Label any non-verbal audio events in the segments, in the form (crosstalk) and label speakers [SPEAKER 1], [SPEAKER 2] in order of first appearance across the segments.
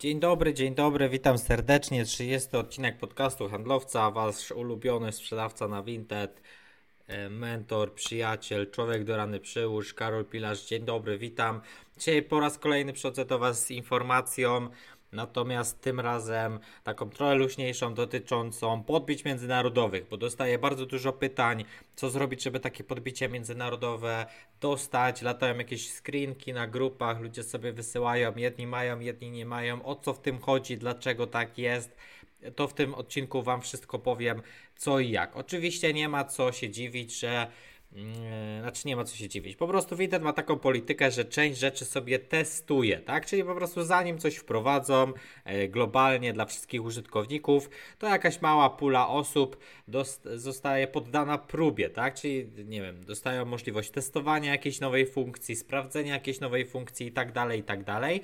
[SPEAKER 1] Dzień dobry, dzień dobry, witam serdecznie. 30 odcinek podcastu Handlowca, wasz ulubiony sprzedawca na Vinted, e, mentor, przyjaciel, człowiek do rany przyłóż, Karol Pilarz. Dzień dobry, witam. Dzisiaj po raz kolejny przychodzę do Was z informacją Natomiast tym razem taką trochę luźniejszą dotyczącą podbić międzynarodowych, bo dostaję bardzo dużo pytań, co zrobić, żeby takie podbicie międzynarodowe dostać. Latają jakieś screenki na grupach, ludzie sobie wysyłają, jedni mają, jedni nie mają. O co w tym chodzi, dlaczego tak jest? To w tym odcinku Wam wszystko powiem, co i jak. Oczywiście nie ma co się dziwić, że Mm, znaczy nie ma co się dziwić. Po prostu Vinted ma taką politykę, że część rzeczy sobie testuje, tak? Czyli po prostu zanim coś wprowadzą e, globalnie dla wszystkich użytkowników, to jakaś mała pula osób zostaje poddana próbie, tak? Czyli nie wiem, dostają możliwość testowania jakiejś nowej funkcji, sprawdzenia jakiejś nowej funkcji i tak dalej, i tak dalej.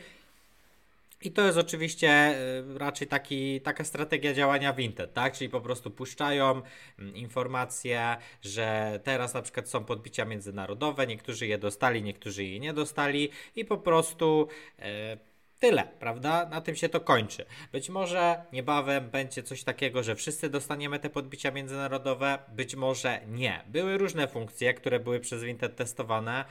[SPEAKER 1] I to jest oczywiście y, raczej taki, taka strategia działania Vinted, tak? Czyli po prostu puszczają mm, informacje, że teraz na przykład są podbicia międzynarodowe, niektórzy je dostali, niektórzy je nie dostali i po prostu e, tyle, prawda? Na tym się to kończy. Być może niebawem będzie coś takiego, że wszyscy dostaniemy te podbicia międzynarodowe, być może nie. Były różne funkcje, które były przez Vinted testowane.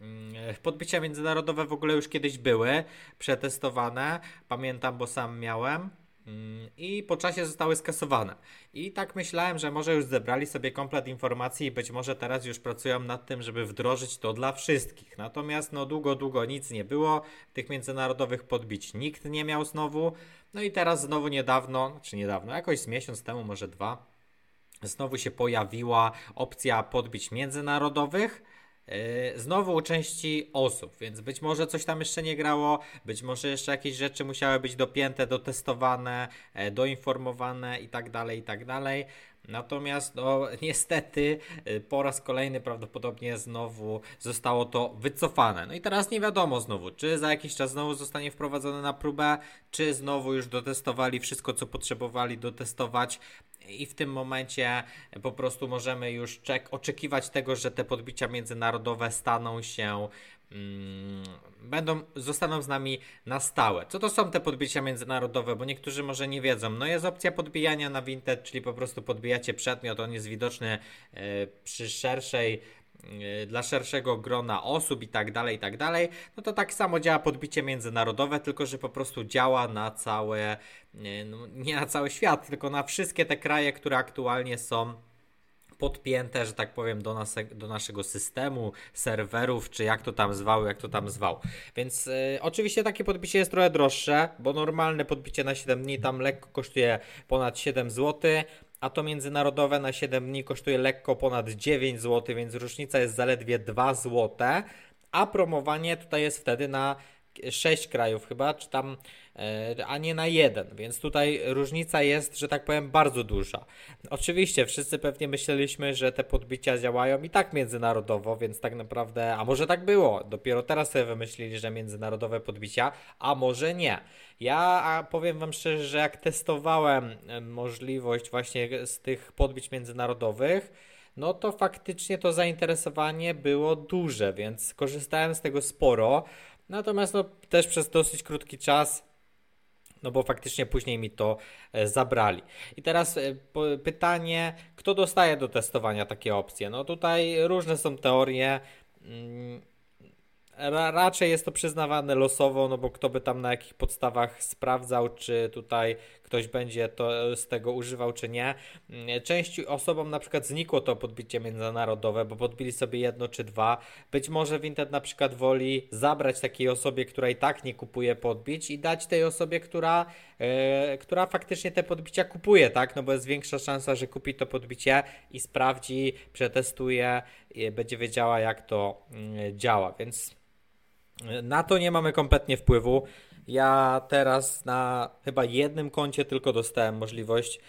[SPEAKER 1] Mm, podbicia międzynarodowe w ogóle już kiedyś były przetestowane. Pamiętam, bo sam miałem. Mm, I po czasie zostały skasowane. I tak myślałem, że może już zebrali sobie komplet informacji i być może teraz już pracują nad tym, żeby wdrożyć to dla wszystkich. Natomiast no długo, długo nic nie było. Tych międzynarodowych podbić nikt nie miał znowu. No i teraz znowu niedawno, czy niedawno, jakoś z miesiąc temu, może dwa, znowu się pojawiła opcja podbić międzynarodowych E, znowu u części osób, więc być może coś tam jeszcze nie grało, być może jeszcze jakieś rzeczy musiały być dopięte, dotestowane, e, doinformowane i tak dalej, i tak dalej. Natomiast no, niestety e, po raz kolejny prawdopodobnie znowu zostało to wycofane. No i teraz nie wiadomo znowu, czy za jakiś czas znowu zostanie wprowadzone na próbę, czy znowu już dotestowali wszystko, co potrzebowali dotestować i w tym momencie po prostu możemy już czek- oczekiwać tego, że te podbicia międzynarodowe staną się będą, zostaną z nami na stałe. Co to są te podbicia międzynarodowe? Bo niektórzy może nie wiedzą. No jest opcja podbijania na Vinted, czyli po prostu podbijacie przedmiot, on jest widoczny e, przy szerszej Y, dla szerszego grona osób i tak dalej, i tak dalej, no to tak samo działa podbicie międzynarodowe, tylko że po prostu działa na całe, y, no nie na cały świat, tylko na wszystkie te kraje, które aktualnie są podpięte, że tak powiem, do, nas, do naszego systemu, serwerów, czy jak to tam zwał, jak to tam zwał. Więc y, oczywiście takie podbicie jest trochę droższe, bo normalne podbicie na 7 dni tam lekko kosztuje ponad 7 zł a to międzynarodowe na 7 dni kosztuje lekko ponad 9 zł, więc różnica jest zaledwie 2 zł, a promowanie tutaj jest wtedy na 6 krajów chyba, czy tam, e, a nie na jeden, więc tutaj różnica jest, że tak powiem, bardzo duża. Oczywiście wszyscy pewnie myśleliśmy, że te podbicia działają i tak międzynarodowo, więc tak naprawdę, a może tak było, dopiero teraz sobie wymyślili, że międzynarodowe podbicia, a może nie. Ja powiem Wam szczerze, że jak testowałem e, możliwość właśnie z tych podbić międzynarodowych, no to faktycznie to zainteresowanie było duże, więc korzystałem z tego sporo. Natomiast no, też przez dosyć krótki czas, no bo faktycznie później mi to e, zabrali. I teraz e, pytanie, kto dostaje do testowania takie opcje? No tutaj różne są teorie. Ra raczej jest to przyznawane losowo, no bo kto by tam na jakich podstawach sprawdzał, czy tutaj ktoś będzie to z tego używał, czy nie. Mm, części osobom na przykład znikło to podbicie międzynarodowe, bo podbili sobie jedno czy dwa. Być może Vinted na przykład woli zabrać takiej osobie, która i tak nie kupuje podbić i dać tej osobie, która, yy, która faktycznie te podbicia kupuje, tak? No bo jest większa szansa, że kupi to podbicie i sprawdzi, przetestuje, będzie wiedziała jak to yy, działa, więc na to nie mamy kompletnie wpływu. Ja teraz na chyba jednym koncie tylko dostałem możliwość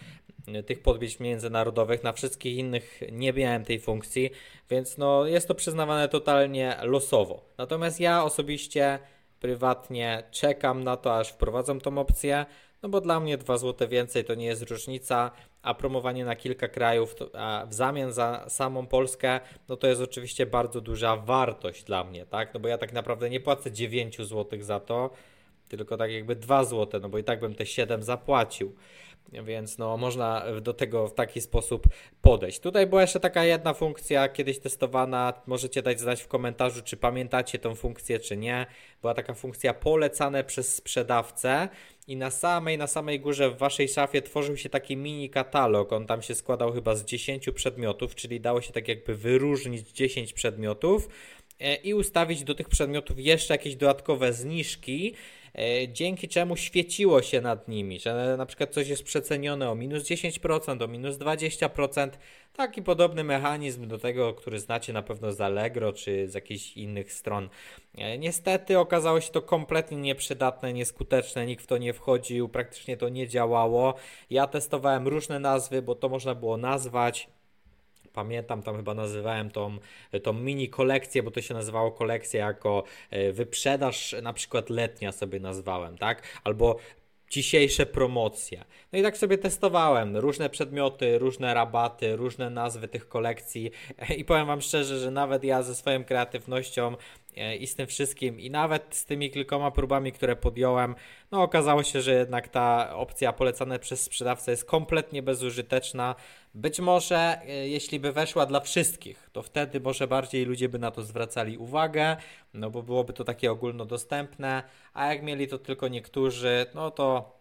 [SPEAKER 1] e, tych podbić międzynarodowych, na wszystkich innych nie miałem tej funkcji, więc no jest to przyznawane totalnie losowo. Natomiast ja osobiście prywatnie czekam na to, aż wprowadzą tą opcję, no bo dla mnie 2 zł więcej to nie jest różnica, a promowanie na kilka krajów w zamian za samą Polskę, no to jest oczywiście bardzo duża wartość dla mnie, tak? No bo ja tak naprawdę nie płacę 9 zł za to, tylko tak jakby 2 zł, no bo i tak bym te 7 zapłacił. Więc no, można do tego w taki sposób podejść. Tutaj była jeszcze taka jedna funkcja kiedyś testowana. Możecie dać znać w komentarzu, czy pamiętacie tą funkcję, czy nie. Była taka funkcja polecane przez sprzedawcę i na samej, na samej górze w waszej szafie tworzył się taki mini katalog. On tam się składał chyba z 10 przedmiotów, czyli dało się tak jakby wyróżnić 10 przedmiotów i ustawić do tych przedmiotów jeszcze jakieś dodatkowe zniżki E, dzięki czemu świeciło się nad nimi, że na przykład coś jest przecenione o minus 10%, o minus 20%. Taki podobny mechanizm do tego, który znacie na pewno z Allegro czy z jakichś innych stron. E, niestety okazało się to kompletnie nieprzydatne, nieskuteczne, nikt w to nie wchodził, praktycznie to nie działało. Ja testowałem różne nazwy, bo to można było nazwać Pamiętam, tam chyba nazywałem tą, tą mini kolekcję, bo to się nazywało kolekcja jako e, wyprzedaż, na przykład letnia sobie nazwałem, tak? Albo dzisiejsze promocje. No i tak sobie testowałem różne przedmioty, różne rabaty, różne nazwy tych kolekcji (laughs) i powiem Wam szczerze, że nawet ja ze swoją kreatywnością i z tym wszystkim i nawet z tymi kilkoma próbami, które podjąłem, no okazało się, że jednak ta opcja polecana przez sprzedawcę jest kompletnie bezużyteczna. Być może e, jeśli by weszła dla wszystkich, to wtedy może bardziej ludzie by na to zwracali uwagę, no bo byłoby to takie ogólnodostępne, a jak mieli to tylko niektórzy, no to e,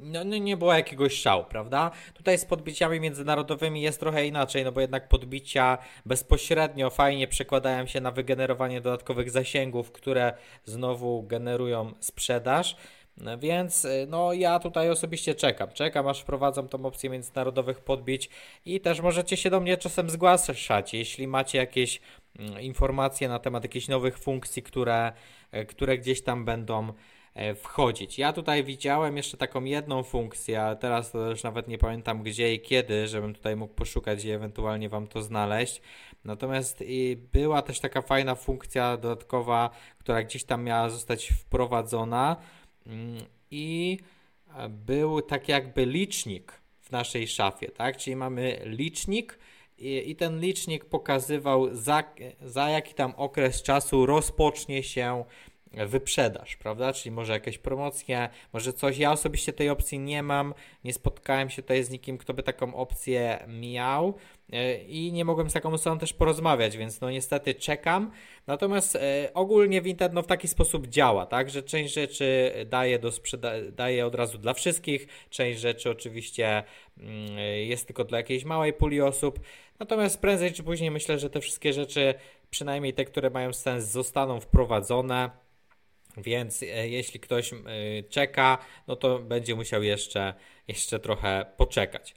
[SPEAKER 1] no, no, nie było jakiegoś szału, prawda? Tutaj z podbiciami międzynarodowymi jest trochę inaczej, no bo jednak podbicia bezpośrednio fajnie przekładają się na wygenerowanie dodatkowych zasięgów, które znowu generują sprzedaż. Więc y, no ja tutaj osobiście czekam. Czekam aż wprowadzą tą opcję międzynarodowych podbić i też możecie się do mnie czasem zgłaszać, jeśli macie jakieś mm, informacje na temat jakichś nowych funkcji, które, e, które gdzieś tam będą e, wchodzić. Ja tutaj widziałem jeszcze taką jedną funkcję, ale teraz to już nawet nie pamiętam gdzie i kiedy, żebym tutaj mógł poszukać i ewentualnie Wam to znaleźć. Natomiast była też taka fajna funkcja dodatkowa, która gdzieś tam miała zostać wprowadzona Mm, i e, był tak jakby licznik w naszej szafie, tak? Czyli mamy licznik i, i ten licznik pokazywał za, za jaki tam okres czasu rozpocznie się wyprzedaż, prawda? Czyli może jakieś promocje, może coś. Ja osobiście tej opcji nie mam, nie spotkałem się tutaj z nikim, kto by taką opcję miał e, i nie mogłem z taką osobą też porozmawiać, więc no niestety czekam. Natomiast e, ogólnie Vinted no w taki sposób działa, tak, że część rzeczy daje, do sprzeda- daje od razu dla wszystkich, część rzeczy oczywiście mm, jest tylko dla jakiejś małej puli osób. Natomiast prędzej czy później myślę, że te wszystkie rzeczy, przynajmniej te, które mają sens, zostaną wprowadzone. Więc e, jeśli ktoś e, czeka, no to będzie musiał jeszcze, jeszcze trochę poczekać.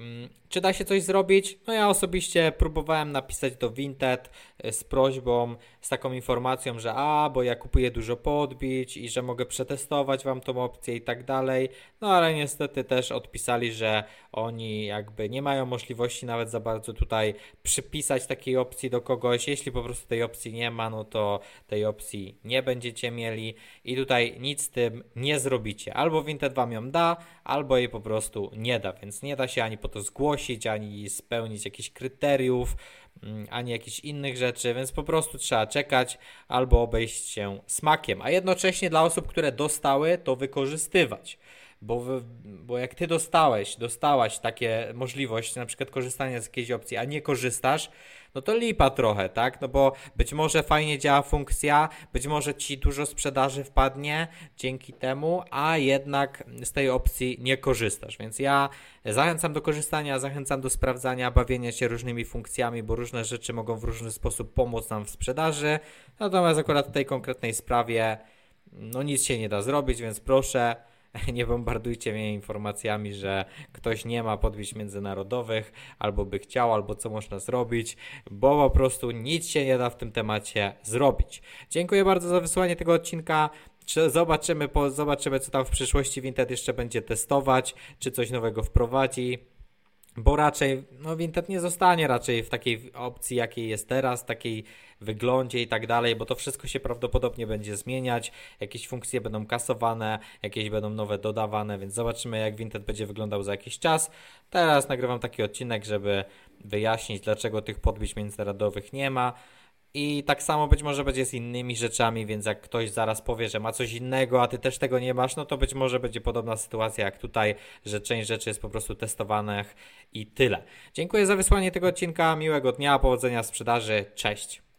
[SPEAKER 1] Mm, czy da się coś zrobić? No ja osobiście próbowałem napisać do Vinted e, z prośbą, z taką informacją, że a, bo ja kupuję dużo podbić i że mogę przetestować wam tą opcję i tak dalej. No ale niestety też odpisali, że oni jakby nie mają możliwości nawet za bardzo tutaj przypisać takiej opcji do kogoś. Jeśli po prostu tej opcji nie ma, no to tej opcji nie będziecie mieli i tutaj nic z tym nie zrobicie. Albo Vinted wam ją da, albo jej po prostu nie da, więc nie da się ani po to zgłosić ani spełnić jakichś kryteriów, mm, ani jakichś innych rzeczy, więc po prostu trzeba czekać albo obejść się smakiem, a jednocześnie dla osób, które dostały, to wykorzystywać. Bo, bo jak ty dostałeś, dostałaś takie możliwość, na przykład korzystania z jakiejś opcji, a nie korzystasz, no to lipa trochę, tak? No bo być może fajnie działa funkcja, być może ci dużo sprzedaży wpadnie dzięki temu, a jednak z tej opcji nie korzystasz. Więc ja zachęcam do korzystania, zachęcam do sprawdzania, bawienia się różnymi funkcjami, bo różne rzeczy mogą w różny sposób pomóc nam w sprzedaży. Natomiast akurat w tej konkretnej sprawie no nic się nie da zrobić, więc proszę (laughs) nie bombardujcie mnie informacjami, że ktoś nie ma podbić międzynarodowych, albo by chciał, albo co można zrobić, bo po prostu nic się nie da w tym temacie zrobić. Dziękuję bardzo za wysłanie tego odcinka. Zobaczymy, po, zobaczymy, co tam w przyszłości Vinted jeszcze będzie testować, czy coś nowego wprowadzi bo raczej no Vinted nie zostanie raczej w takiej opcji, jakiej jest teraz, takiej wyglądzie i tak dalej, bo to wszystko się prawdopodobnie będzie zmieniać, jakieś funkcje będą kasowane, jakieś będą nowe dodawane, więc zobaczymy jak Vinted będzie wyglądał za jakiś czas. Teraz nagrywam taki odcinek, żeby wyjaśnić, dlaczego tych podbić międzynarodowych nie ma. I tak samo być może będzie z innymi rzeczami, więc jak ktoś zaraz powie, że ma coś innego, a ty też tego nie masz, no to być może będzie podobna sytuacja jak tutaj, że część rzeczy jest po prostu testowanych i tyle. Dziękuję za wysłanie tego odcinka, miłego dnia, powodzenia w sprzedaży, cześć.